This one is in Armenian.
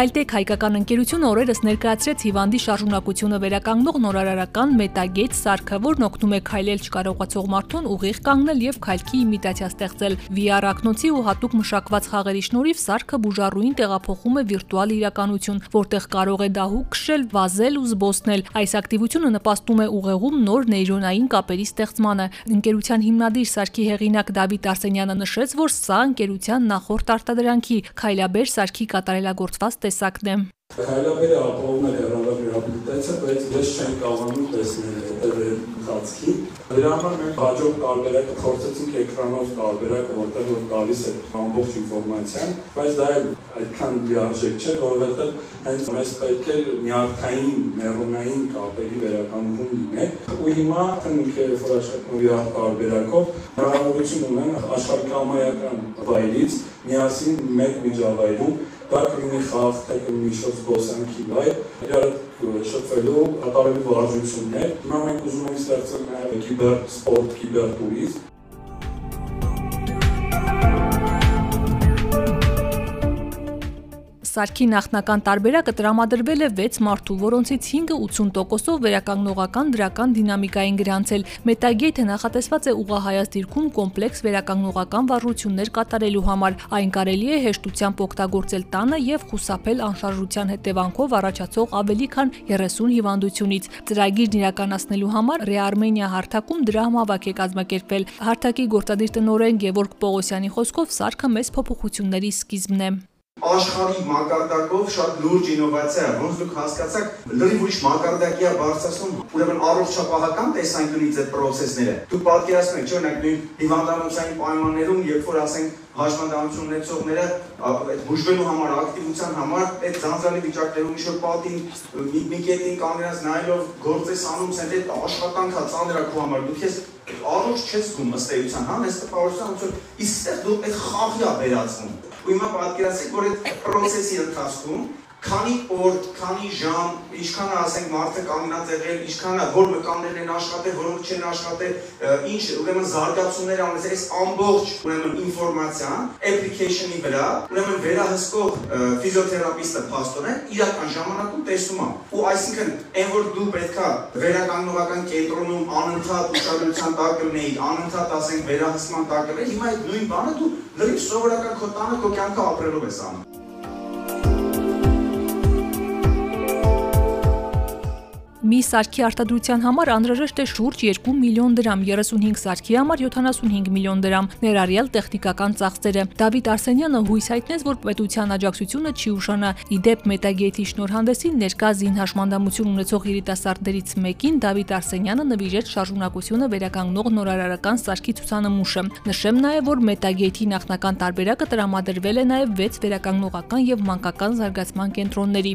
Քայլտեք հայկական ընկերությունը օրերս ներկայացրեց հիվանդի շարժունակությունը վերականգնող նորարարական Metagate սարքը, որն օգնում է քայլել չկարողացող մարդուն ուղիղ կանգնել եւ քայլքի իմիտացիա ստեղծել։ VR ակնոցի ու հատուկ մշակված խաղերի շնորհիվ սարքը բուժառուին տեղափոխում է վիրտուալ իրականություն, որտեղ կարող է դահուկ քշել, վազել ու զբոսնել։ Այս ակտիվությունը նպաստում է ուղեղում նոր նեյրոնային կապերի ստեղծմանը։ Ընկերության հիմնադիր սարքի հեղինակ Դավիթ Արսենյանը նշեց, որ սա ընկերության նախորդ արտադրանքի քայլաբեր սարքի կատարելագործված տեսակն է։ Հայլաբերը ապահովում է հեռավար ռեհաբիլիտացիա, բայց ես չեմ կարողանում տեսնել հետևել խացքի։ Դրա համար մենք հաջող տարբերակը փորձեցինք էկրանով տարբերակը, որտեղ որ գալիս է ամբողջ ինֆորմացիան, բայց դա էլ այդքան լիարժեք չէ, որովհետև հենց մեզ պետք է նյարդային, նեյրոնային կապերի վերականգնում լինել։ Ու հիմա ինքը որ աշխատում է տարբերակով, հնարավորություն ունեն աշխարհիկամայական վայրից միասին մեկ միջավայրում դա կլինի խաղ, թե կլինի շոց զբոսանքի վայր, իրար շփվելու կատարելու վարժություններ։ Հիմա մենք ուզում ենք ստեղծել նաև կիբեր սպորտ, կիբեր տուրիզմ, Սարքի նախնական տարբերակը տրամադրվել է 6 մարդու, որոնցից 5-ը 80%-ով վերականգնողական դրական դինամիկային գրանցել։ Metagate-ը նախատեսված է ուղղահայաց դիրքում կոմպլեքս վերականգնողական վարժություններ կատարելու համար։ Այն կարելի է հեշտությամբ օգտագործել տանը եւ խուսափել անշարժության հետևանքով առաջացող ավելի քան 30 հիվանդությունից։ Ծրագիրն իրականացնելու համար Ռեարմենիա հարթակում դրա համավակ է կազմակերպվել։ Հարթակի գործադիր տնօրեն Գևորգ Պողոսյանի խոսքով սարքը մեծ փոփոխությունների սկիզբն է աշխարհի մակարդակով շատ լուրջ ինովացիա է, ոնց դուք հասկացաք, լրիվ ուրիշ մակարդակի է բարձրացնում, ուրեմն առողջապահական տեսանկյունից այդ process-ները։ Դուք պատկերացնում եք, չէ՞, օրինակ նույն հիվանդանոցային պայմաններում, երբ որ ասենք հաշմանդամություն ունեցողները այդ բուժվելու համար, ակտիվության համար այդ ձանձրալի վիճակներում ինչ որ պատին մի, մի կետին կանգնած նայելով գործես անում, ասենք այդ աշխատանքա ծանրակու համար դու քեզ առողջ չես զգում ըստ էության, հա, այս տպավորության ոնց որ իսկ դու այդ խաղի ա վերածվում ու հիմա պատկերացրեք, որ այդ process-ի ընթացքում քանի օր, քանի ժամ, ինչքան ասենք մարդը կանգնած եղել, ինչքան որ մկաններն են աշխատել, որոնք չեն աշխատել, ինչ ուրեմն զարգացումներ անես, այս ամբողջ ուրեմն ինֆորմացիան application-ի վրա, ուրեմն վերահսկող ֆիզիոթերապիստը փաստորեն իրական ժամանակում տեսում է։ Ու այսինքն, այն որ դու պետքա վերականգնողական կենտրոնում անընդհատ ուշադրության տակ կլինեի, անընդհատ ասենք վերահսկման տակ կլինեի, հիմա այդ նույն բանը դու լրիվ սովորական քո տանը քո կյանքը ապրելով ես անում։ Մի սարքի արտադրության համար անհրաժեշտ է շուրջ 2 միլիոն դրամ, 35 սարքի համար 75 միլիոն դրամ, ներառյալ տեխնիկական ծախսերը։ Դավիթ Արսենյանը հույս հայտնեց, որ պետության աջակցությունը չի ուշանա։ Իդեպ Metagate-ի շնորհանդեսին ներկա զին հաշմանդամություն ունեցող երիտասարդներից մեկին Դավիթ Արսենյանը նվիրեց շարժունակությունը վերականգնող նորարարական սարքի ցուցանմուշը։ Նշեմ նաև, որ Metagate-ի նախնական տարբերակը տրամադրվել է նաև 6 վերականգնողական եւ մանկական զարգացման կենտրոնների։